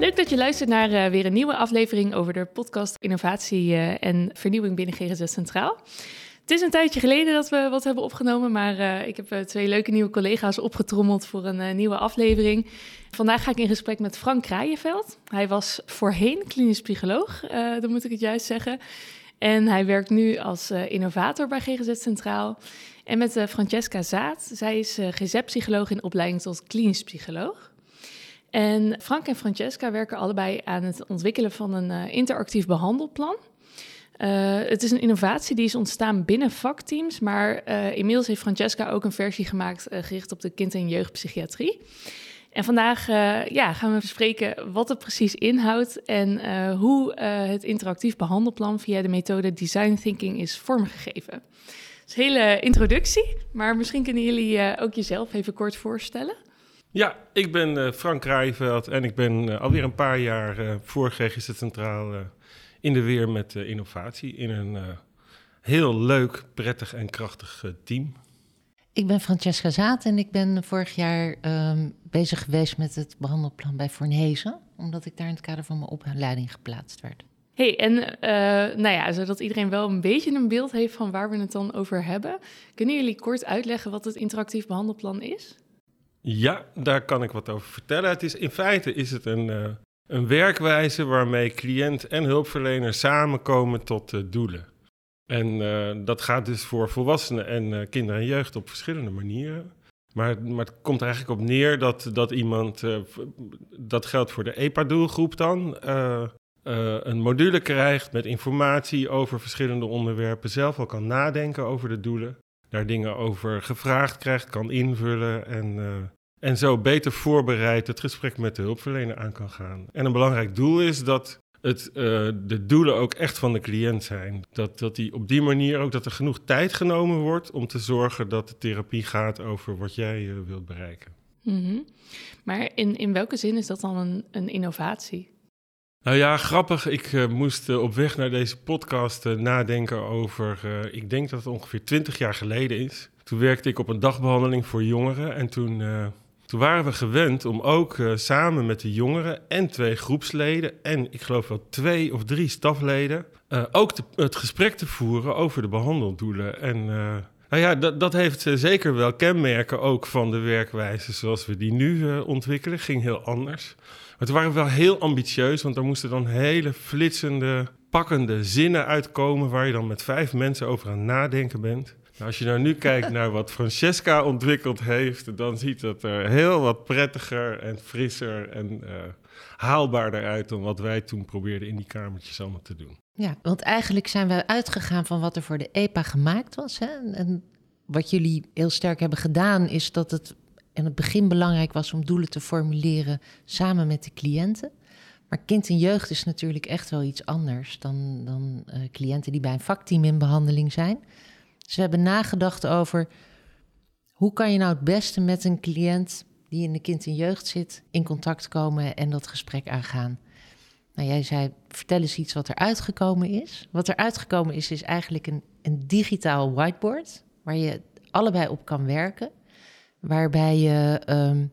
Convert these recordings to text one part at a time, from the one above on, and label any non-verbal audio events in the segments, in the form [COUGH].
Leuk dat je luistert naar uh, weer een nieuwe aflevering over de podcast Innovatie uh, en Vernieuwing binnen GGZ Centraal. Het is een tijdje geleden dat we wat hebben opgenomen, maar uh, ik heb twee leuke nieuwe collega's opgetrommeld voor een nieuwe aflevering. Vandaag ga ik in gesprek met Frank Kraaienveld. Hij was voorheen klinisch psycholoog, dan moet ik het juist zeggen. En hij werkt nu als innovator bij GGZ Centraal. En met Francesca Zaat. Zij is GZ-psycholoog in opleiding tot klinisch psycholoog. En Frank en Francesca werken allebei aan het ontwikkelen van een uh, interactief behandelplan. Uh, het is een innovatie die is ontstaan binnen vakteams, maar uh, inmiddels heeft Francesca ook een versie gemaakt gericht op de kind- en jeugdpsychiatrie. En vandaag ja, gaan we bespreken wat het precies inhoudt en hoe het interactief behandelplan via de methode design thinking is vormgegeven. Dat is een hele introductie, maar misschien kunnen jullie ook jezelf even kort voorstellen. Ja, ik ben uh, Frank Kraaienveld en ik ben uh, alweer een paar jaar uh, voor GGZ Centraal in de weer met innovatie in een heel leuk, prettig en krachtig team. Ik ben Francesca Zaat en ik ben vorig jaar um, bezig geweest met het behandelplan bij Fornezen, omdat ik daar in het kader van mijn opleiding geplaatst werd. Hey, en nou ja, zodat iedereen wel een beetje een beeld heeft van waar we het dan over hebben, kunnen jullie kort uitleggen wat het interactief behandelplan is? Ja, daar kan ik wat over vertellen. Het is, in feite is het een, uh, een werkwijze waarmee cliënt en hulpverlener samenkomen tot doelen. En uh, dat gaat dus voor volwassenen en kinderen en jeugd op verschillende manieren. Maar, maar het komt eigenlijk op neer dat, dat iemand, dat geldt voor de EPA-doelgroep dan, een module krijgt met informatie over verschillende onderwerpen, zelf al kan nadenken over de doelen daar dingen over gevraagd krijgt, kan invullen en, uh, en zo beter voorbereid het gesprek met de hulpverlener aan kan gaan. En een belangrijk doel is dat het, uh, de doelen ook echt van de cliënt zijn. Dat, dat die op die manier ook dat er genoeg tijd genomen wordt om te zorgen dat de therapie gaat over wat jij uh, wilt bereiken. -hmm. Maar in, in welke zin is dat dan een, een innovatie? Nou ja, grappig. Ik uh, moest uh, op weg naar deze podcast uh, nadenken over. ik denk dat het ongeveer twintig jaar geleden is. Toen werkte ik op een dagbehandeling voor jongeren. En toen, toen waren we gewend om ook samen met de jongeren en twee groepsleden. en ik geloof wel twee of drie stafleden. ook het gesprek te voeren over de behandeldoelen. En. Nou ja, dat, dat heeft zeker wel kenmerken ook van de werkwijze zoals we die nu ontwikkelen. Ging heel anders. Maar het waren wel heel ambitieus, want er moesten dan hele flitsende, pakkende zinnen uitkomen waar je dan met vijf mensen over aan het nadenken bent. Nou, als je nou nu kijkt [LAUGHS] naar wat Francesca ontwikkeld heeft, dan ziet het er heel wat prettiger en frisser en uh, haalbaarder uit dan wat wij toen probeerden in die kamertjes allemaal te doen. Ja, want eigenlijk zijn we uitgegaan van wat er voor de EPA gemaakt was. Hè? En wat jullie heel sterk hebben gedaan, is dat het in het begin belangrijk was om doelen te formuleren samen met de cliënten. Maar kind en jeugd is natuurlijk echt wel iets anders dan, dan uh, cliënten die bij een vakteam in behandeling zijn. Dus we hebben nagedacht over hoe kan je nou het beste met een cliënt die in de kind en jeugd zit in contact komen en dat gesprek aangaan. Nou, jij zei, vertel eens iets wat er uitgekomen is. Wat er uitgekomen is, is eigenlijk een, een digitaal whiteboard waar je allebei op kan werken waarbij je um,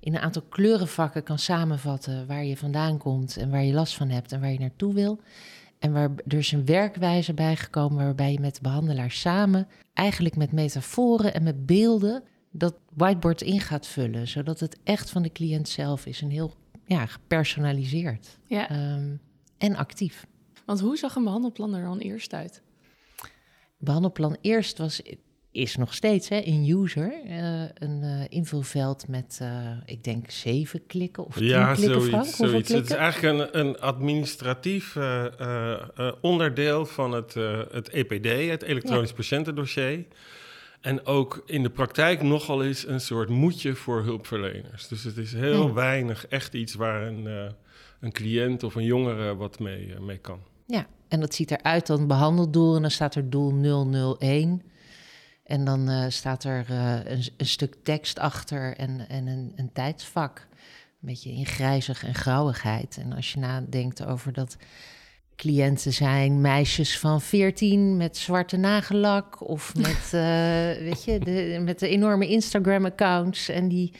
in een aantal kleurenvakken kan samenvatten waar je vandaan komt en waar je last van hebt en waar je naartoe wil. En waar er is een werkwijze bijgekomen waarbij je met de behandelaar samen, eigenlijk met metaforen en met beelden, dat whiteboard in gaat vullen. Zodat het echt van de cliënt zelf is en heel ja, gepersonaliseerd ja. Um, en actief. Want hoe zag een behandelplan er dan eerst uit? Behandelplan eerst was is nog steeds hè, in user uh, een uh, invulveld met, uh, ik denk, zeven klikken of tien ja, klikken, zoiets, Frank? zoiets. Het is eigenlijk een, een administratief onderdeel van het, het EPD, het elektronisch ja. patiëntendossier. En ook in de praktijk nogal eens een soort moedje voor hulpverleners. Dus het is heel Ja. weinig echt iets waar een, eh, een cliënt of een jongere wat mee, eh, mee kan. Ja, en dat ziet eruit dan behandeldoel en dan staat er doel 001. En dan eh, staat er eh, een, een stuk tekst achter en, en een, een tijdsvak. Een beetje in grijzig en grauwigheid. En als je nadenkt over dat cliënten zijn meisjes van 14 met zwarte nagellak of [LAUGHS] met, eh, weet je, de, met de enorme Instagram-accounts en die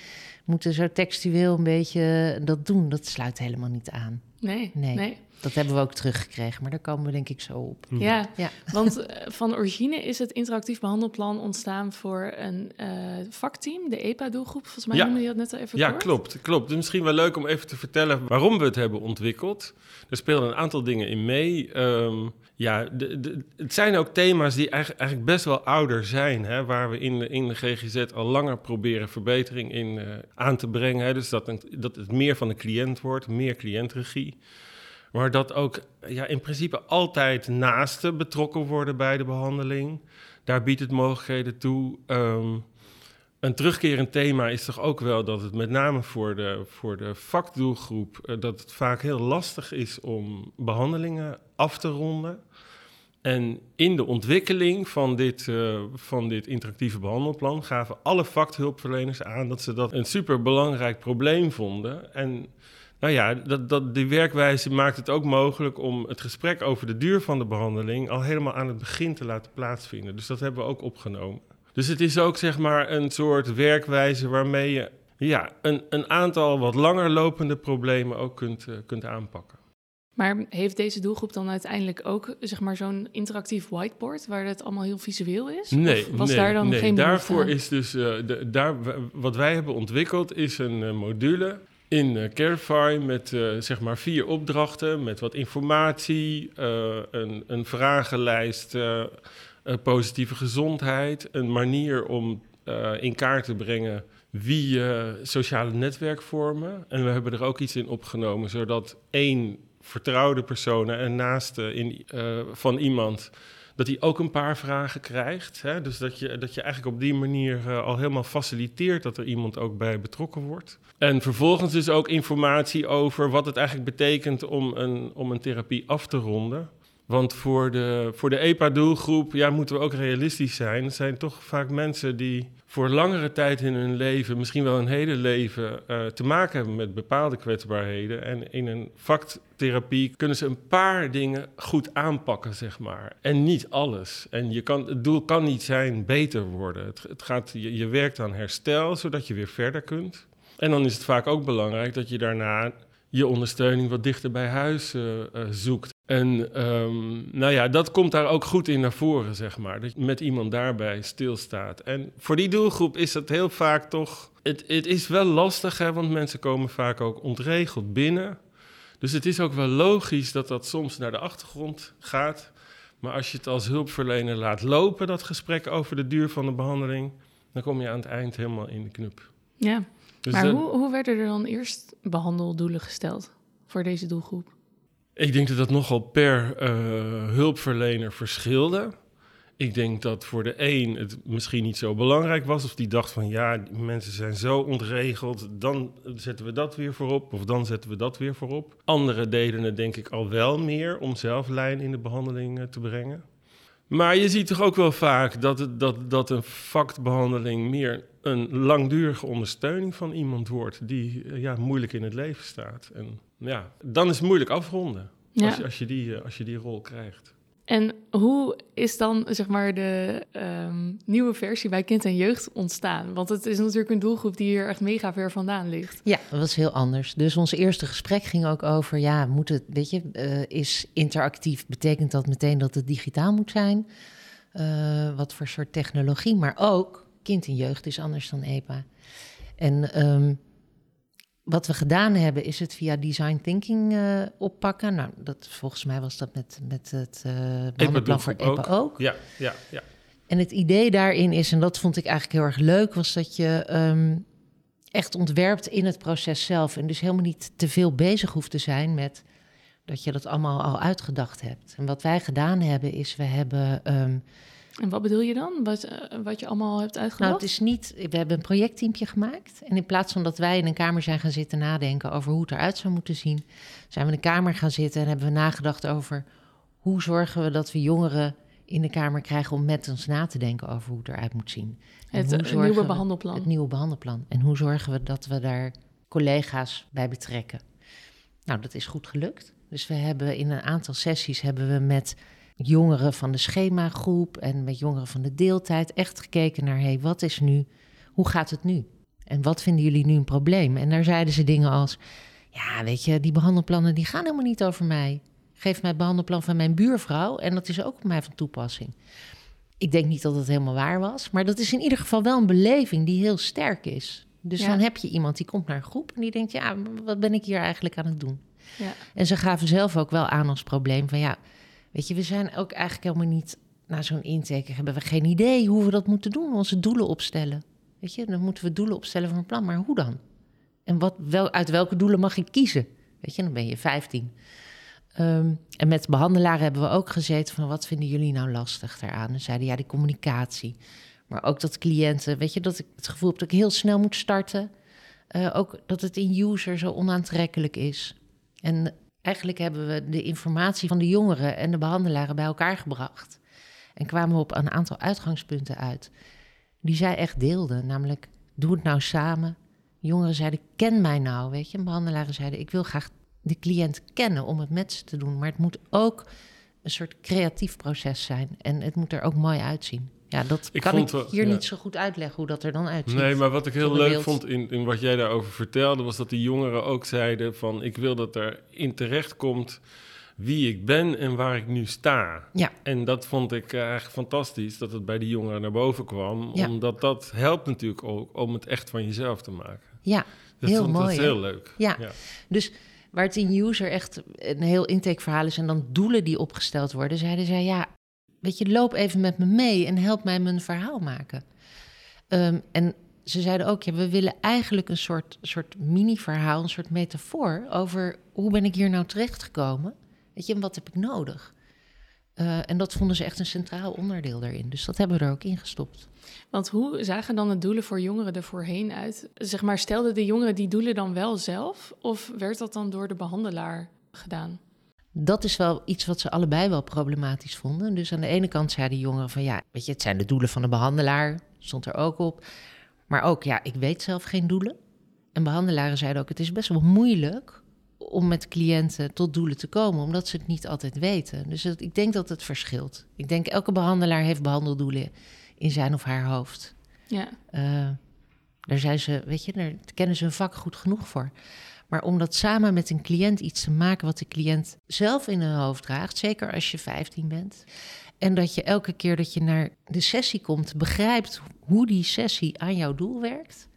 moeten zo textueel een beetje dat doen. Dat sluit helemaal niet aan. Nee, Nee. nee. Dat hebben we ook teruggekregen, maar daar komen we denk ik zo op. Ja, Ja. want eh, van origine is het interactief behandelplan ontstaan voor een eh, vakteam, de EPA-doelgroep. Volgens mij Ja. noemde je dat net al even Ja, kort. klopt, klopt. Dus misschien wel leuk om even te vertellen waarom we het hebben ontwikkeld. Er spelen een aantal dingen in mee. Ehm, ja, de, de- het zijn ook thema's die eigenlijk, eigenlijk best wel ouder zijn, hè, waar we in de, in de GGZ al langer proberen verbetering in eh, aan te brengen. Hè. Dus dat, een- dat het meer van de cliënt wordt, meer cliëntregie. Maar dat ook ja, in principe altijd naasten betrokken worden bij de behandeling. Daar biedt het mogelijkheden toe. Ehm, een terugkerend thema is toch ook wel dat het met name voor de, voor de vakdoelgroep... eh, dat het vaak heel lastig is om behandelingen af te ronden. En in de ontwikkeling van dit, eh, van dit interactieve behandelplan... gaven alle vakhulpverleners aan dat ze dat een superbelangrijk probleem vonden. En nou ja, dat, dat, die werkwijze maakt het ook mogelijk om het gesprek over de duur van de behandeling... al helemaal aan het begin te laten plaatsvinden. Dus dat hebben we ook opgenomen. Dus het is ook zeg maar een soort werkwijze waarmee je ja, een, een aantal wat langer lopende problemen ook kunt, eh, kunt aanpakken. Maar heeft deze doelgroep dan uiteindelijk ook zeg maar, zo'n interactief whiteboard waar het allemaal heel visueel is? Nee, Of was nee, daar dan nee. geen Daarvoor aan? is dus uh, de, daar, wat wij hebben ontwikkeld is een uh, module in uh, Carify met uh, zeg maar vier opdrachten met wat informatie, uh, een, een vragenlijst, positieve gezondheid, een manier om in kaart te brengen wie sociale netwerk vormen. En we hebben er ook iets in opgenomen, zodat één vertrouwde persoon en naaste in, van iemand dat hij ook een paar vragen krijgt. Hè? Dus dat je, dat je eigenlijk op die manier uh, al helemaal faciliteert dat er iemand ook bij betrokken wordt. En vervolgens dus ook informatie over wat het eigenlijk betekent om een, om een therapie af te ronden. Want voor de, voor de EPA-doelgroep ja, moeten we ook realistisch zijn. Het zijn toch vaak mensen die voor langere tijd in hun leven, misschien wel hun hele leven, uh, te maken hebben met bepaalde kwetsbaarheden. En in een vaktherapie kunnen ze een paar dingen goed aanpakken, zeg maar. En niet alles. En je kan, het doel kan niet zijn beter worden. Het, gaat, je, je werkt aan herstel, zodat je weer verder kunt. En dan is het vaak ook belangrijk dat je daarna je ondersteuning wat dichter bij huis uh, uh, zoekt. En um, nou ja, dat komt daar ook goed in naar voren, zeg maar. Dat je met iemand daarbij stilstaat. En voor die doelgroep is dat heel vaak toch... Het, het is wel lastig, hè, want mensen komen vaak ook ontregeld binnen. Dus het is ook wel logisch dat dat soms naar de achtergrond gaat. Maar als je het als hulpverlener laat lopen, dat gesprek over de duur van de behandeling... dan kom je aan het eind helemaal in de knup. Ja, dus maar hoe, hoe werden er dan eerst behandeldoelen gesteld voor deze doelgroep? Ik denk dat dat nogal per uh, hulpverlener verschilde. Ik denk dat voor de een het misschien niet zo belangrijk was. Of die dacht van ja, mensen zijn zo ontregeld. Dan zetten we dat weer voorop. Of dan zetten we dat weer voorop. Anderen deden het denk ik al wel meer om zelf lijn in de behandeling uh, te brengen. Maar je ziet toch ook wel vaak dat, dat, dat een vaktbehandeling meer een langdurige ondersteuning van iemand wordt die uh, ja, moeilijk in het leven staat. En ja, dan is het moeilijk afronden ja. als, je, als, je die, als je die rol krijgt. En hoe is dan zeg maar de um, nieuwe versie bij kind en jeugd ontstaan? Want het is natuurlijk een doelgroep die hier echt mega ver vandaan ligt. Ja, dat was heel anders. Dus ons eerste gesprek ging ook over, ja, moet het, weet je, uh, is interactief, betekent dat meteen dat het digitaal moet zijn? Uh, wat voor soort technologie? Maar ook, kind en jeugd is anders dan EPA. En um, wat we gedaan hebben, is het via design thinking uh, oppakken. Nou, dat, volgens mij was dat met, met het uh, behandelplan voor EPA ook. ook. Ja, ja, ja. En het idee daarin is, en dat vond ik eigenlijk heel erg leuk, was dat je um, echt ontwerpt in het proces zelf. En dus helemaal niet te veel bezig hoeft te zijn met dat je dat allemaal al uitgedacht hebt. En wat wij gedaan hebben, is we hebben um, En wat bedoel je dan? Wat, eh, wat je allemaal hebt uitgedacht? Nou, het is niet. We hebben een projectteampje gemaakt. En in plaats van dat wij in een kamer zijn gaan zitten nadenken over hoe het eruit zou moeten zien, zijn we in de kamer gaan zitten en hebben we nagedacht over hoe zorgen we dat we jongeren in de kamer krijgen om met ons na te denken over hoe het eruit moet zien. En het eh, nieuwe we- behandelplan. Het nieuwe behandelplan. En hoe zorgen we dat we daar collega's bij betrekken? Nou, dat is goed gelukt. Dus we hebben in een aantal sessies hebben we met jongeren van de schemagroep en met jongeren van de deeltijd echt gekeken naar hey, wat is nu, hoe gaat het nu? En wat vinden jullie nu een probleem? En daar zeiden ze dingen als: Ja, weet je, die behandelplannen die gaan helemaal niet over mij. Geef mij het behandelplan van mijn buurvrouw en dat is ook op mij van toepassing. Ik denk niet dat het helemaal waar was, maar dat is in ieder geval wel een beleving die heel sterk is. Dus Ja. dan heb je iemand die komt naar een groep en die denkt: Ja, wat ben ik hier eigenlijk aan het doen? Ja. En ze gaven zelf ook wel aan als probleem van ja, weet je, we zijn ook eigenlijk helemaal niet na zo'n intake hebben we geen idee hoe we dat moeten doen, onze doelen opstellen. Weet je, dan moeten we doelen opstellen voor een plan, maar hoe dan? En wat, wel, uit welke doelen mag ik kiezen? Weet je, dan ben je 15. Ehm, en met behandelaren hebben we ook gezeten van wat vinden jullie nou lastig daaraan? En zeiden ja, die communicatie. Maar ook dat cliënten, weet je, dat ik het gevoel heb dat ik heel snel moet starten. Eh, ook dat het in user zo onaantrekkelijk is. En eigenlijk hebben we de informatie van de jongeren en de behandelaren bij elkaar gebracht. En kwamen we op een aantal uitgangspunten uit. Die zij echt deelden. Namelijk, doe het nou samen. Jongeren zeiden, ken mij nou, weet je. En behandelaren zeiden, ik wil graag de cliënt kennen om het met ze te doen. Maar het moet ook een soort creatief proces zijn. En het moet er ook mooi uitzien. Ja, dat Ik kan vond ik wel- hier ja. niet zo goed uitleggen hoe dat er dan uitziet. Nee, maar wat ik heel leuk beeld. vond in, in wat jij daarover vertelde, was dat die jongeren ook zeiden van ik wil dat er in terecht komt wie ik ben en waar ik nu sta. Ja. En dat vond ik eh, eigenlijk fantastisch dat het bij die jongeren naar boven kwam, Ja. omdat dat helpt natuurlijk ook om het echt van jezelf te maken. Ja, Dat Heel vond, mooi, Dat is hè? heel leuk. Ja. ja. Dus waar het in user echt een heel intakeverhaal is en dan doelen die opgesteld worden, zeiden zij ja, weet je, loop even met me mee en help mij mijn verhaal maken. Ehm, en ze zeiden ook, ja, we willen eigenlijk een soort, soort mini-verhaal, een soort metafoor over hoe ben ik hier nou terechtgekomen? Weet je, en wat heb ik nodig? Eh, en dat vonden ze echt een centraal onderdeel daarin. Dus dat hebben we er ook in gestopt. Want hoe zagen dan de doelen voor jongeren er voorheen uit? Zeg maar, stelden de jongeren die doelen dan wel zelf? Of werd dat dan door de behandelaar gedaan? Dat is wel iets wat ze allebei wel problematisch vonden. Dus aan de ene kant zeiden jongeren van ja, weet je, het zijn de doelen van de behandelaar, stond er ook op. Maar ook ja, ik weet zelf geen doelen. En behandelaren zeiden ook, het is best wel moeilijk om met cliënten tot doelen te komen, omdat ze het niet altijd weten. Dus het- ik denk dat het verschilt. Ik denk elke behandelaar heeft behandeldoelen in zijn of haar hoofd. Ja, Eh, daar zijn ze, weet je, daar kennen ze hun vak goed genoeg voor. Maar om dat samen met een cliënt iets te maken wat de cliënt zelf in hun hoofd draagt, zeker als je 15 bent. En dat je elke keer dat je naar de sessie komt, begrijpt hoe die sessie aan jouw doel werkt.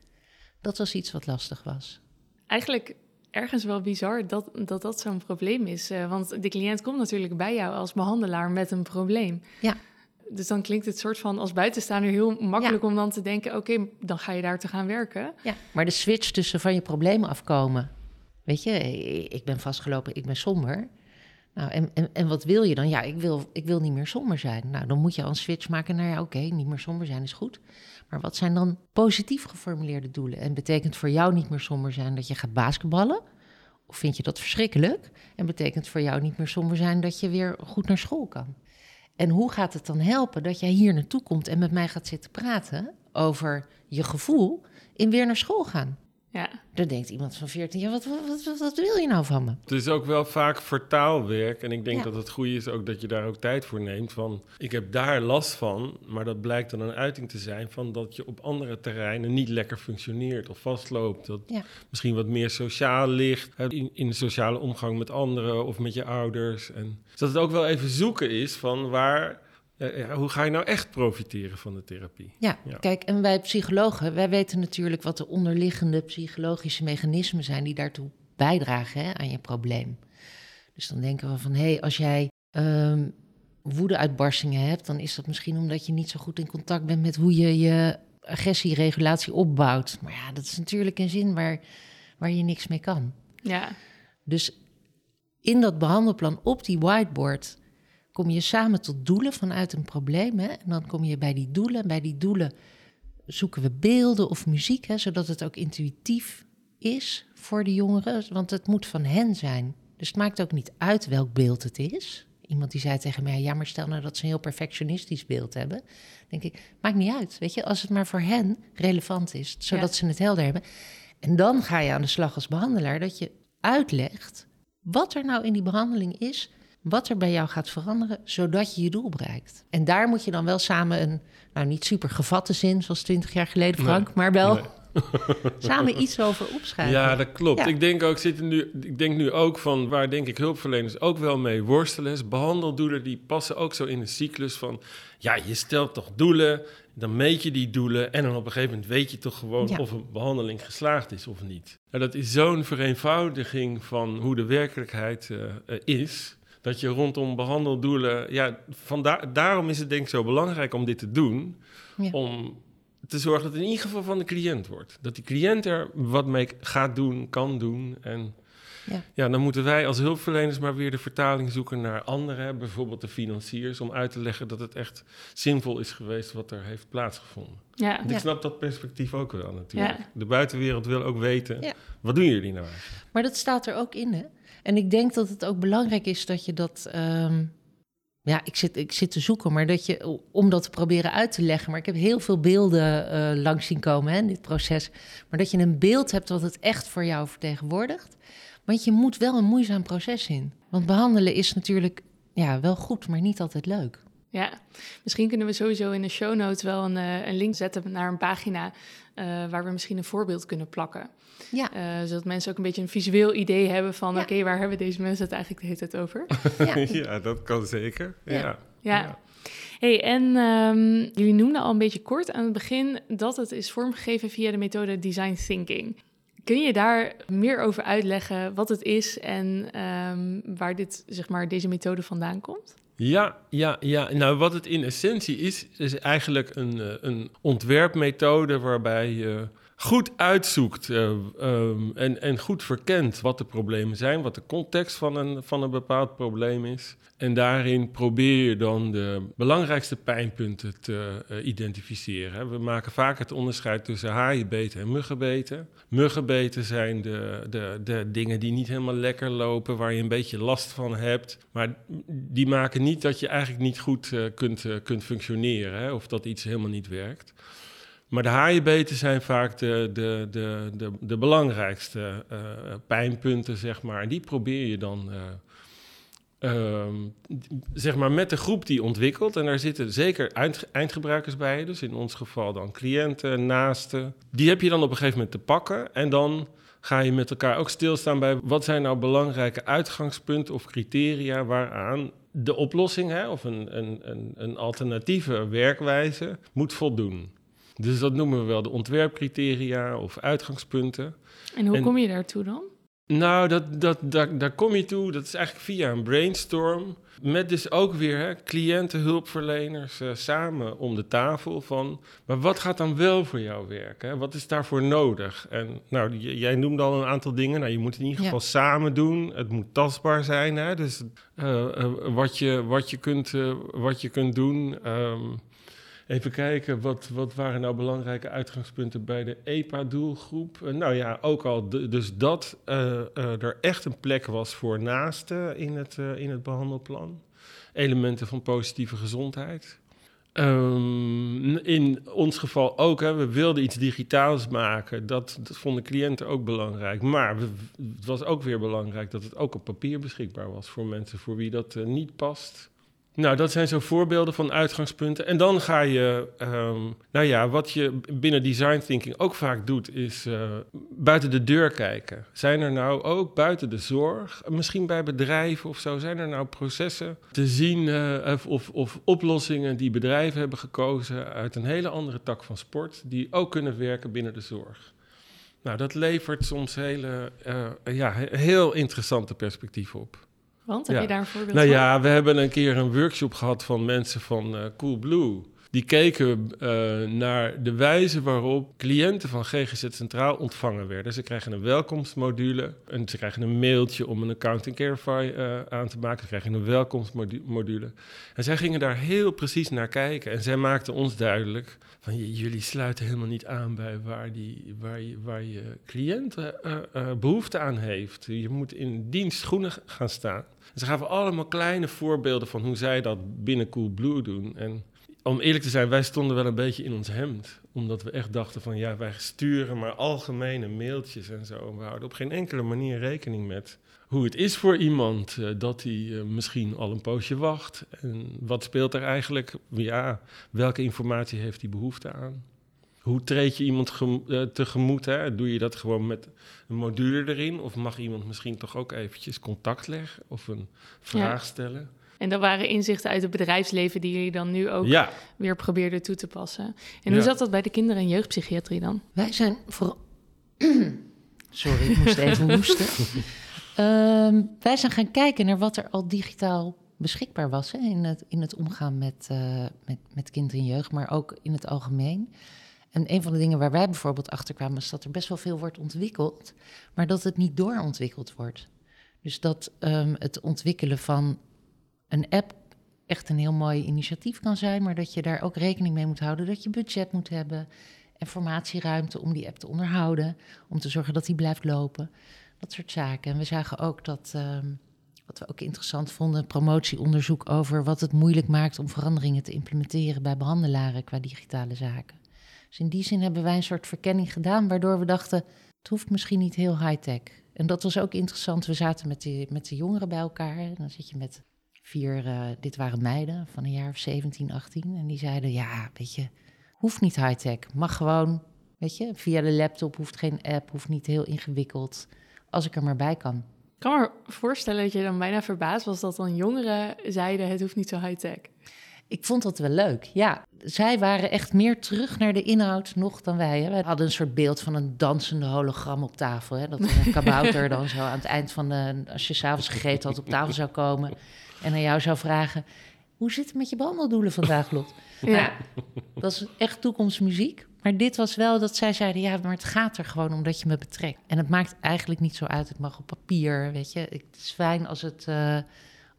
Dat was iets wat lastig was. eigenlijk ergens wel bizar dat dat, dat zo'n probleem is. Eh, want de cliënt komt natuurlijk bij jou als behandelaar met een probleem. Ja. Dus dan klinkt het soort van als buitenstaander heel makkelijk om dan te denken... oké, dan ga je daar te gaan werken. Ja, maar de switch tussen van je problemen afkomen. Weet je, ik ben vastgelopen, ik ben somber. Nou, en, en, en wat wil je dan? Ja, ik wil, ik wil niet meer somber zijn. Nou, dan moet je al een switch maken naar, ja, oké, niet meer somber zijn is goed. Maar wat zijn dan positief geformuleerde doelen? En betekent voor jou niet meer somber zijn dat je gaat basketballen? Of vind je dat verschrikkelijk? En betekent voor jou niet meer somber zijn dat je weer goed naar school kan? En hoe gaat het dan helpen dat jij hier naartoe komt en met mij gaat zitten praten over je gevoel in weer naar school gaan? Ja, Dan denkt iemand van 14 jaar, wat, wat, wat, wat wil je nou van me? Het is ook wel vaak vertaalwerk. En ik denk Ja. dat het goede is ook dat je daar ook tijd voor neemt. Van, ik heb daar last van, maar dat blijkt dan een uiting te zijn van dat je op andere terreinen niet lekker functioneert of vastloopt. Dat Ja. misschien wat meer sociaal ligt, in, in de sociale omgang met anderen of met je ouders. En dus dat het ook wel even zoeken is van waar, ja, hoe ga je nou echt profiteren van de therapie? Ja, Ja. kijk, en wij psychologen, wij weten natuurlijk wat de onderliggende psychologische mechanismen zijn die daartoe bijdragen hè, aan je probleem. Dus dan denken we van, hé, hey, als jij ehm woedeuitbarstingen hebt, dan is dat misschien omdat je niet zo goed in contact bent met hoe je je agressieregulatie opbouwt. Maar ja, dat is natuurlijk een zin waar, waar je niks mee kan. ja, Dus in dat behandelplan op die whiteboard kom je samen tot doelen vanuit een probleem. Hè? En dan kom je bij die doelen. En bij die doelen zoeken we beelden of muziek, hè, zodat het ook intuïtief is voor de jongeren. Want het moet van hen zijn. Dus het maakt ook niet uit welk beeld het is. Iemand die zei tegen mij, ja, maar stel nou dat ze een heel perfectionistisch beeld hebben. denk ik, maakt niet uit, weet je, als het maar voor hen relevant is, zodat ze het helder hebben. En dan ga je aan de slag als behandelaar, dat je uitlegt wat er nou in die behandeling is, wat er bij jou gaat veranderen, zodat je je doel bereikt. En daar moet je dan wel samen een, nou niet super gevatte zin, zoals twintig jaar geleden, Frank, maar wel [LAUGHS] samen iets over opschrijven. Ja, dat klopt. Ik denk ook, zitten nu, ik denk nu ook van waar denk ik hulpverleners ook wel mee worstelen. Is behandeldoelen die passen ook zo in een cyclus van, ja, je stelt toch doelen, dan meet je die doelen en dan op een gegeven moment weet je toch gewoon of een behandeling geslaagd is of niet. Nou, dat is zo'n vereenvoudiging van hoe de werkelijkheid uh, is dat je rondom behandeldoelen. Ja, vandaar, daarom is het denk ik zo belangrijk om dit te doen. Om te zorgen dat het in ieder geval van de cliënt wordt. Dat die cliënt er wat mee gaat doen, kan doen. En ja. ja, dan moeten wij als hulpverleners maar weer de vertaling zoeken naar anderen, bijvoorbeeld de financiers, om uit te leggen dat het echt zinvol is geweest wat er heeft plaatsgevonden. Ja. ik snap dat perspectief ook wel natuurlijk. De buitenwereld wil ook weten, wat doen jullie nou eigenlijk? Maar dat staat er ook in, hè? En ik denk dat het ook belangrijk is dat je dat. Ehm, ja, ik zit, ik zit te zoeken, maar dat je, om dat te proberen uit te leggen. Maar ik heb heel veel beelden uh, langs zien komen hè, in dit proces. Maar dat je een beeld hebt wat het echt voor jou vertegenwoordigt. Want je moet wel een moeizaam proces in. Want behandelen is natuurlijk ja, wel goed, maar niet altijd leuk. Ja, misschien kunnen we sowieso in de show notes wel een, eh, een link zetten naar een pagina uh, waar we misschien een voorbeeld kunnen plakken. Ja. Uh, zodat mensen ook een beetje een visueel idee hebben van... oké, waar hebben deze mensen het eigenlijk de hele tijd over? [LAUGHS] ja. [LAUGHS] ja, dat kan zeker. Ja. ja. Hey, en um, jullie noemden al een beetje kort aan het begin... dat het is vormgegeven via de methode design thinking. Kun je daar meer over uitleggen wat het is... en um, waar dit, zeg maar, deze methode vandaan komt? Ja, ja, ja. Nou, wat het in essentie is, is eigenlijk een, eh, een ontwerpmethode waarbij je goed uitzoekt uh, um, en, en goed verkent wat de problemen zijn, wat de context van een, van een bepaald probleem is. En daarin probeer je dan de belangrijkste pijnpunten te uh, identificeren. We maken vaak het onderscheid tussen haaienbeten en muggenbeten. Muggenbeten zijn de, de, de dingen die niet helemaal lekker lopen, waar je een beetje last van hebt. Maar die maken niet dat je eigenlijk niet goed uh, kunt, kunt functioneren hè, of dat iets helemaal niet werkt. Maar de haaienbeten zijn vaak de, de, de, de, belangrijkste uh, pijnpunten, zeg maar. En die probeer je dan, uh, um, zeg maar, met de groep die ontwikkelt. En daar zitten zeker eind, eindgebruikers bij, dus in ons geval dan cliënten, naasten. Die heb je dan op een gegeven moment te pakken. En dan ga je met elkaar ook stilstaan bij wat zijn nou belangrijke uitgangspunten of criteria waaraan de oplossing hè, of een, een, een, een alternatieve werkwijze moet voldoen. Dus dat noemen we wel de ontwerpcriteria of uitgangspunten. En hoe kom je daartoe dan? Nou, dat, dat, daar, daar kom je toe, dat is eigenlijk via een brainstorm. Met dus ook weer hè, cliënten, hulpverleners uh, samen om de tafel van... maar wat gaat dan wel voor jou werken? Hè? Wat is daarvoor nodig? En nou, jij noemde al een aantal dingen. Nou, je moet het in ieder geval samen doen. Het moet tastbaar zijn. Hè? Dus uh, uh, wat, je, wat, je kunt, wat je kunt doen... Um, Even kijken, wat, wat waren nou belangrijke uitgangspunten bij de EPA-doelgroep? Uh, nou ja, ook al dus dat uh, uh, er echt een plek was voor naasten in het, in het behandelplan. Elementen van positieve gezondheid. Um, in ons geval ook, hè, we wilden iets digitaals maken. Dat, dat vonden cliënten ook belangrijk. Maar het was ook weer belangrijk dat het ook op papier beschikbaar was voor mensen voor wie dat niet past. Nou, dat zijn zo voorbeelden van uitgangspunten. En dan ga je, um, nou ja, wat je binnen design thinking ook vaak doet, is uh, buiten de deur kijken. Zijn er nou ook buiten de zorg, misschien bij bedrijven of zo, zijn er nou processen te zien uh, of, of, oplossingen die bedrijven hebben gekozen uit een hele andere tak van sport, die ook kunnen werken binnen de zorg? Nou, dat levert soms hele, uh, ja, heel interessante perspectieven op. Want heb je daar een voorbeeld nou, van? Nou ja, we hebben een keer een workshop gehad van mensen van uh, Coolblue. Die keken uh, naar de wijze waarop cliënten van GGZ Centraal ontvangen werden. Ze krijgen een welkomstmodule en ze krijgen een mailtje om een account in Carify uh, aan te maken. Ze krijgen een welkomstmodule. En zij gingen daar heel precies naar kijken en zij maakten ons duidelijk van jullie sluiten helemaal niet aan bij waar, die, waar, je, waar je cliënt uh, behoefte aan heeft. Je moet in dienstschoenen gaan staan. Ze gaven allemaal kleine voorbeelden van hoe zij dat binnen Coolblue doen. En om eerlijk te zijn, wij stonden wel een beetje in ons hemd. Omdat we echt dachten van ja, wij sturen maar algemene mailtjes en zo. We houden op geen enkele manier rekening met hoe het is voor iemand uh, dat hij uh, misschien al een poosje wacht. En wat speelt er eigenlijk? Ja, welke informatie heeft hij behoefte aan? Hoe treed je iemand uh, tegemoet? Hè? Doe je dat gewoon met een module erin? Of mag iemand misschien toch ook eventjes contact leggen of een vraag ja. stellen? En dat waren inzichten uit het bedrijfsleven die jullie dan nu ook ja. weer probeerden toe te passen. En hoe zat dat bij de kinder- en jeugdpsychiatrie dan? Wij zijn vooral... [CLEARS THROAT] Sorry, ik moest even [LAUGHS] hoesten. Um, wij zijn gaan kijken naar wat er al digitaal beschikbaar was hè, in, het, in het omgaan met, uh, met, met kind en jeugd, maar ook in het algemeen. En een van de dingen waar wij bijvoorbeeld achter kwamen, is dat er best wel veel wordt ontwikkeld, maar dat het niet doorontwikkeld wordt. Dus dat um, het ontwikkelen van een app echt een heel mooi initiatief kan zijn, maar dat je daar ook rekening mee moet houden dat je budget moet hebben, informatieruimte om die app te onderhouden, om te zorgen dat die blijft lopen. Dat soort zaken. En we zagen ook dat, um, wat we ook interessant vonden, promotieonderzoek over wat het moeilijk maakt om veranderingen te implementeren bij behandelaren qua digitale zaken. Dus in die zin hebben wij een soort verkenning gedaan, waardoor we dachten, het hoeft misschien niet heel high-tech. En dat was ook interessant. We zaten met de, met de jongeren bij elkaar. En dan zit je met vier, uh, dit waren meiden van een jaar of 17, 18. En die zeiden, ja, weet je, hoeft niet high-tech. Mag gewoon, weet je, via de laptop, hoeft geen app, hoeft niet heel ingewikkeld als ik er maar bij kan. Ik kan me voorstellen dat je dan bijna verbaasd was dat dan jongeren zeiden: het hoeft niet zo high-tech. Ik vond dat wel leuk, ja. Zij waren echt meer terug naar de inhoud nog dan wij. Hè. Wij hadden een soort beeld van een dansende hologram op tafel. Hè. Dat een kabouter dan zo aan het eind van de... als je s'avonds gegeten had, op tafel zou komen... en aan jou zou vragen... hoe zit het met je behandeldoelen vandaag, Lot? Ja. dat is echt toekomstmuziek. Maar dit was wel dat zij zeiden: ja, maar het gaat er gewoon om dat je me betrekt. En het maakt eigenlijk niet zo uit. Het mag op papier, weet je. Het is fijn als het, uh,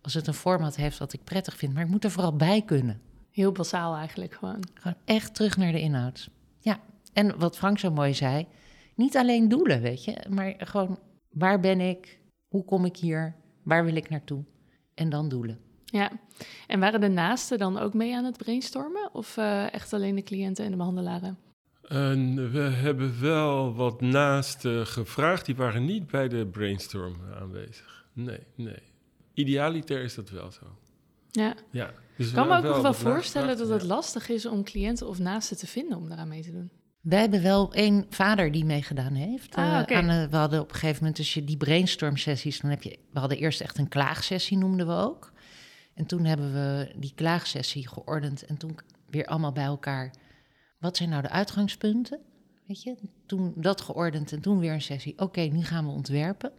als het een format heeft wat ik prettig vind. Maar ik moet er vooral bij kunnen. Heel basaal eigenlijk gewoon. Gewoon echt terug naar de inhoud. Ja, en wat Frank zo mooi zei: niet alleen doelen, weet je. Maar gewoon waar ben ik? Hoe kom ik hier? Waar wil ik naartoe? En dan doelen. Ja, en waren de naasten dan ook mee aan het brainstormen? Of uh, echt alleen de cliënten en de behandelaren? En we hebben wel wat naasten gevraagd. Die waren niet bij de brainstorm aanwezig. Nee, nee. Idealiter is dat wel zo. Ja. ja dus ik kan me ook nog wel voorstellen dat het lastig is om cliënten of naasten te vinden om daaraan mee te doen. Wij hebben wel één vader die meegedaan heeft. Ah, uh, okay. aan, we hadden op een gegeven moment, als je die brainstorm sessies, dan heb je, we hadden eerst echt een klaagsessie, noemden we ook. En toen hebben we die klaagsessie geordend en toen weer allemaal bij elkaar wat zijn nou de uitgangspunten? Weet je, toen dat geordend en toen weer een sessie. Oké, nu gaan we ontwerpen.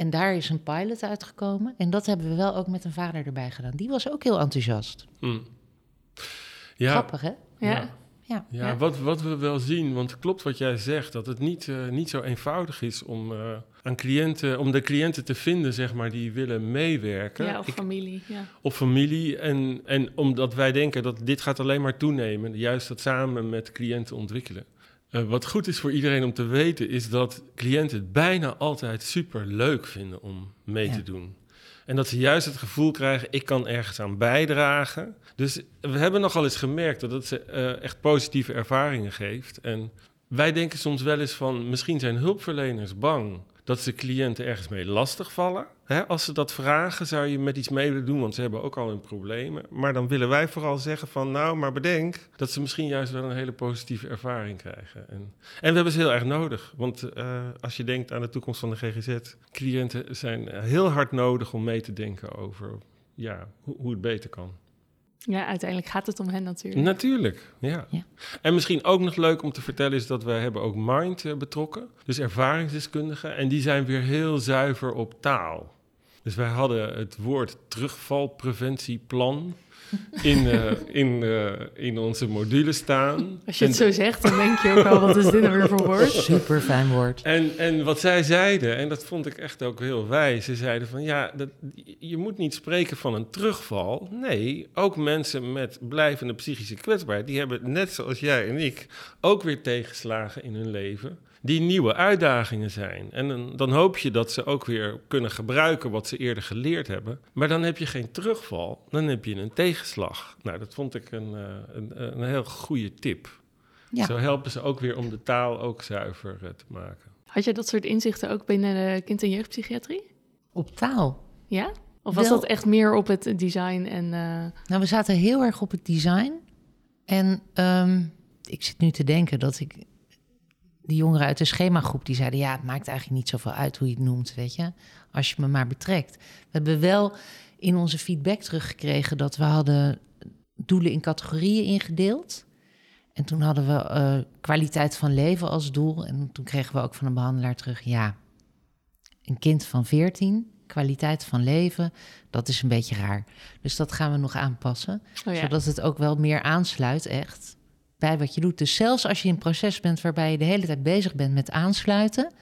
En daar is een pilot uitgekomen. En dat hebben we wel ook met een vader erbij gedaan. Die was ook heel enthousiast. Hmm. Ja, Grappig, hè? Ja. Ja. Ja, Ja. Wat, wat we wel zien, want het klopt wat jij zegt, dat het niet, eh, niet zo eenvoudig is om, eh, aan cliënten, om de cliënten te vinden, zeg maar, die willen meewerken. Ja, of Ik- familie. Ja. of familie. En, en omdat wij denken dat dit gaat alleen maar toenemen, juist dat samen met cliënten ontwikkelen. Eh, wat goed is voor iedereen om te weten, is dat cliënten het bijna altijd super leuk vinden om mee Ja. te doen. En dat ze juist het gevoel krijgen, ik kan ergens aan bijdragen. Dus we hebben nogal eens gemerkt dat het ze eh, echt positieve ervaringen geeft. En wij denken soms wel eens van, misschien zijn hulpverleners bang dat ze cliënten ergens mee lastigvallen. Hè, als ze dat vragen, zou je met iets mee willen doen, want ze hebben ook al hun problemen. Maar dan willen wij vooral zeggen van, nou, maar bedenk dat ze misschien juist wel een hele positieve ervaring krijgen. En, en we hebben ze heel erg nodig, want eh, als je denkt aan de toekomst van de GGZ, cliënten zijn heel hard nodig om mee te denken over ja, hoe, hoe het beter kan. ja, uiteindelijk gaat het om hen natuurlijk. Natuurlijk, ja. Ja. En misschien ook nog leuk om te vertellen is dat wij hebben ook Mind eh, betrokken. Dus ervaringsdeskundigen. En die zijn weer heel zuiver op taal. Dus wij hadden het woord terugvalpreventieplan in, uh, in, uh, in onze module staan. Als je het zo zegt, dan denk je ook al, wat is dit nou weer voor woord? [LAUGHS] Super fijn woord. En, en wat zij zeiden, en dat vond ik echt ook heel wijs, ze zeiden van ja, dat, je moet niet spreken van een terugval. Nee, ook mensen met blijvende psychische kwetsbaarheid, die hebben net zoals jij en ik ook weer tegenslagen in hun leven die nieuwe uitdagingen zijn. En dan, dan, hoop je dat ze ook weer kunnen gebruiken wat ze eerder geleerd hebben. Maar dan heb je geen terugval, dan heb je een tegenslag. Nou, dat vond ik een, uh, een, een heel goede tip. Ja. Zo helpen ze ook weer om de taal ook zuiver uh, te maken. Had je dat soort inzichten ook binnen de kind- en jeugdpsychiatrie? Op taal? Ja? Of was Wel, dat echt meer op het design en... Uh... Nou, we zaten heel erg op het design. En um, ik zit nu te denken dat ik die jongeren uit de schemagroep die zeiden: Ja, het maakt eigenlijk niet zoveel uit hoe je het noemt, weet je, als je me maar betrekt. We hebben wel in onze feedback teruggekregen dat we hadden doelen in categorieën ingedeeld. En toen hadden we uh, kwaliteit van leven als doel. En toen kregen we ook van een behandelaar terug: Ja, een kind van 14, kwaliteit van leven, dat is een beetje raar. Dus dat gaan we nog aanpassen, oh ja. zodat het ook wel meer aansluit, echt bij wat je doet. Dus zelfs als je in een proces bent waarbij je de hele tijd bezig bent met aansluiten,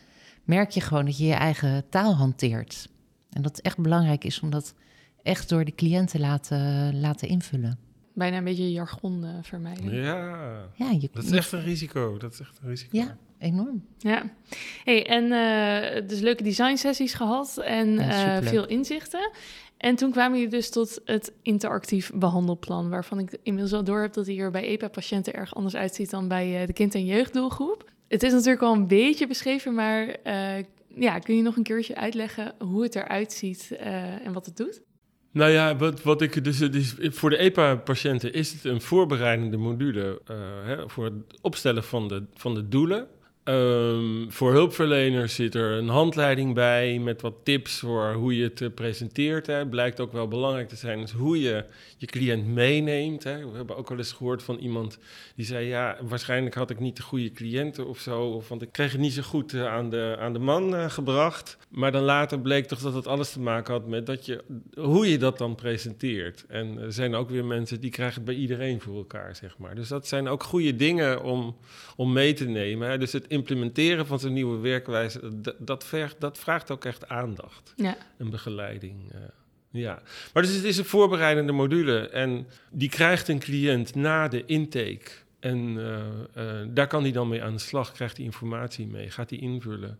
merk je gewoon dat je je eigen taal hanteert. En dat het echt belangrijk is om dat echt door de cliënten laten, laten invullen. Bijna een beetje jargon uh, vermijden. Ja, ja je, dat is echt een risico. Dat is echt een risico. Ja, enorm. Ja. Hey, en uh, dus leuke design sessies gehad en ja, uh, veel inzichten. En toen kwamen jullie dus tot het interactief behandelplan, waarvan ik inmiddels al door heb dat hij hier bij EPA-patiënten erg anders uitziet dan bij uh, de kind- en jeugddoelgroep. Het is natuurlijk al een beetje beschreven, maar uh, ja, kun je nog een keertje uitleggen hoe het eruit ziet uh, en wat het doet? Nou ja, wat, wat ik dus, dus voor de EPA-patiënten is het een voorbereidende module hè, voor het opstellen van de, van de doelen Um, voor hulpverleners zit er een handleiding bij met wat tips voor hoe je het uh, presenteert. Hè. Blijkt ook wel belangrijk te zijn hoe je je cliënt meeneemt. Hè. We hebben ook wel eens gehoord van iemand die zei: Ja, waarschijnlijk had ik niet de goede cliënten of zo. Of, want ik kreeg het niet zo goed uh, aan, de, aan de man uh, gebracht. Maar dan later bleek toch dat het alles te maken had met dat je, hoe je dat dan presenteert. En er zijn ook weer mensen die krijgen het bij iedereen voor elkaar, zeg maar. Dus dat zijn ook goede dingen om, om mee te nemen. Hè. Dus het implementeren van zo'n nieuwe werkwijze, dat, vergt, dat vraagt ook echt aandacht ja. en begeleiding. Uh, ja, maar dus het is een voorbereidende module en die krijgt een cliënt na de intake. En uh, uh, daar kan hij dan mee aan de slag, krijgt hij informatie mee, gaat hij invullen.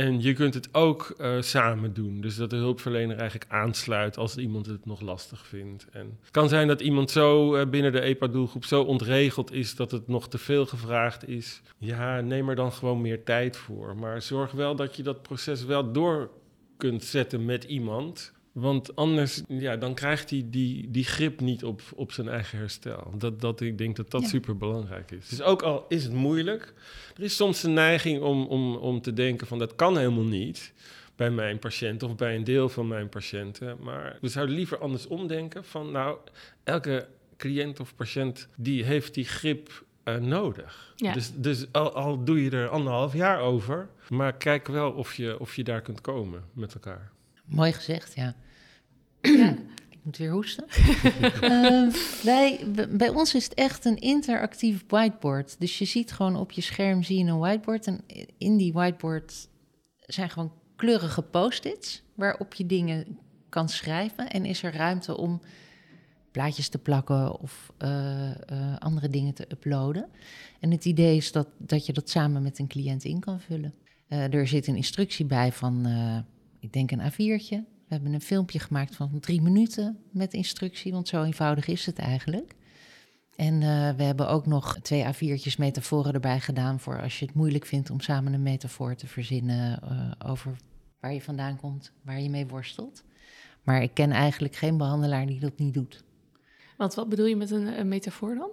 En je kunt het ook uh, samen doen. Dus dat de hulpverlener eigenlijk aansluit als iemand het nog lastig vindt. En het kan zijn dat iemand zo uh, binnen de EPA-doelgroep zo ontregeld is dat het nog te veel gevraagd is. Ja, neem er dan gewoon meer tijd voor. Maar zorg wel dat je dat proces wel door kunt zetten met iemand. Want anders, ja, dan krijgt hij die, die grip niet op, op zijn eigen herstel. Dat, dat, ik denk dat dat ja. super belangrijk is. Dus ook al is het moeilijk, er is soms een neiging om, om, om te denken van dat kan helemaal niet bij mijn patiënt of bij een deel van mijn patiënten. Maar we zouden liever anders omdenken van nou, elke cliënt of patiënt die heeft die grip uh, nodig. Ja. Dus, dus al, al doe je er anderhalf jaar over, maar kijk wel of je, of je daar kunt komen met elkaar. Mooi gezegd, ja. ja. [CLEARS THROAT] Ik moet weer hoesten. [LAUGHS] uh, wij, bij ons is het echt een interactief whiteboard. Dus je ziet gewoon op je scherm zie je een whiteboard. En in die whiteboard zijn gewoon kleurige post-its... waarop je dingen kan schrijven. En is er ruimte om plaatjes te plakken of uh, uh, andere dingen te uploaden. En het idee is dat, dat je dat samen met een cliënt in kan vullen. Uh, er zit een instructie bij van ik denk een A4'tje. We hebben een filmpje gemaakt van drie minuten met instructie, want zo eenvoudig is het eigenlijk. En uh, we hebben ook nog twee A4'tjes metaforen erbij gedaan voor als je het moeilijk vindt om samen een metafoor te verzinnen uh, over waar je vandaan komt, waar je mee worstelt. Maar ik ken eigenlijk geen behandelaar die dat niet doet. Want wat bedoel je met een, een metafoor dan?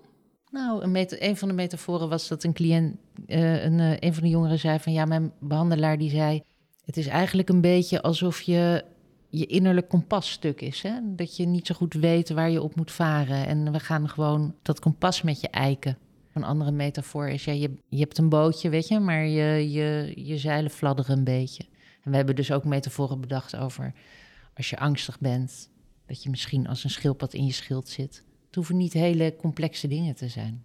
Nou, een, meta een, van de metaforen was dat een cliënt, uh, een, een van de jongeren zei van ja, mijn behandelaar die zei het is eigenlijk een beetje alsof je je innerlijk kompasstuk is. Hè? Dat je niet zo goed weet waar je op moet varen. En we gaan gewoon dat kompas met je eiken. Een andere metafoor is, ja, je, hebt een bootje, weet je, maar je, je, je zeilen fladderen een beetje. En we hebben dus ook metaforen bedacht over als je angstig bent, dat je misschien als een schildpad in je schild zit. Het hoeven niet hele complexe dingen te zijn.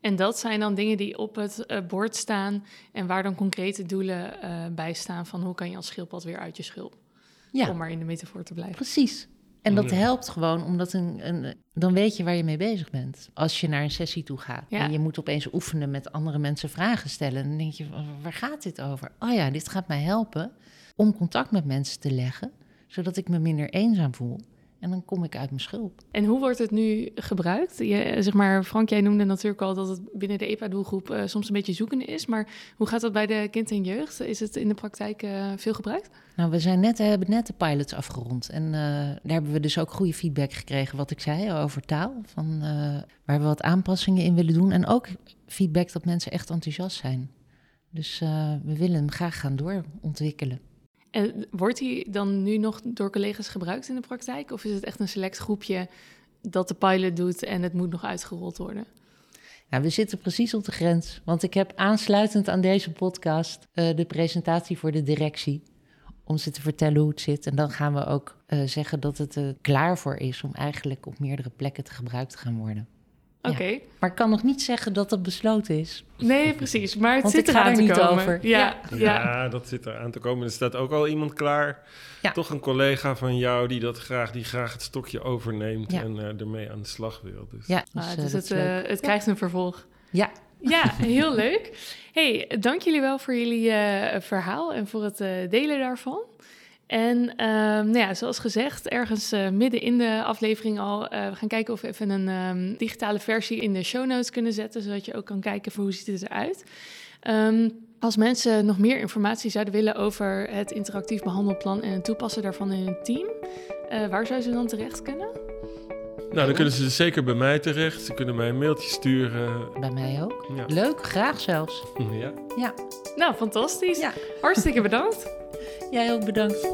En dat zijn dan dingen die op het uh, bord staan en waar dan concrete doelen uh, bij staan van hoe kan je als schildpad weer uit je schulp. Ja. Om maar in de metafoor te blijven. Precies. En dat helpt gewoon, omdat een, een, dan weet je waar je mee bezig bent. Als je naar een sessie toe gaat ja. en je moet opeens oefenen met andere mensen vragen stellen, dan denk je, waar gaat dit over? Oh ja, dit gaat mij helpen om contact met mensen te leggen, zodat ik me minder eenzaam voel. En dan kom ik uit mijn schulp. En hoe wordt het nu gebruikt? Je, zeg maar, Frank, jij noemde natuurlijk al dat het binnen de EPA-doelgroep uh, soms een beetje zoeken is. Maar hoe gaat dat bij de kind en jeugd? Is het in de praktijk uh, veel gebruikt? Nou, we zijn net, hebben net de pilots afgerond. En uh, daar hebben we dus ook goede feedback gekregen, wat ik zei over taal. Van, waar we wat aanpassingen in willen doen. En ook feedback dat mensen echt enthousiast zijn. Dus we willen hem graag gaan doorontwikkelen. En wordt die dan nu nog door collega's gebruikt in de praktijk? Of is het echt een select groepje dat de pilot doet en het moet nog uitgerold worden? Nou, we zitten precies op de grens. Want ik heb aansluitend aan deze podcast uh, de presentatie voor de directie. Om ze te vertellen hoe het zit. En dan gaan we ook uh, zeggen dat het er klaar voor is om eigenlijk op meerdere plekken te gebruikt te gaan worden. Oké. Maar ik kan nog niet zeggen dat dat besloten is. Nee, precies. Maar het zit er aan te niet komen. over. Ja, ja. ja, dat zit er aan te komen. Er staat ook al iemand klaar. Toch een collega van jou die dat graag, die graag het stokje overneemt en uh, ermee aan de slag wil. Dus. Ja, dus, ah, dus het, uh, het krijgt een vervolg. Ja. Ja, [LAUGHS] heel leuk. Hey, dank jullie wel voor jullie uh, verhaal en voor het delen daarvan. En uh, nou ja, zoals gezegd, ergens uh, midden in de aflevering al, uh, we gaan kijken of we even een um, digitale versie in de show notes kunnen zetten, zodat je ook kan kijken voor hoe ziet het eruit. Um, als mensen nog meer informatie zouden willen over het interactief behandelplan en het toepassen daarvan in een team, waar zouden ze dan terecht kunnen? Nou, dan kunnen ze zeker bij mij terecht. Ze kunnen mij een mailtje sturen. Bij mij ook. Ja. Leuk, graag zelfs. Ja. ja. Nou, fantastisch. Ja. Hartstikke bedankt. Jij ook bedankt.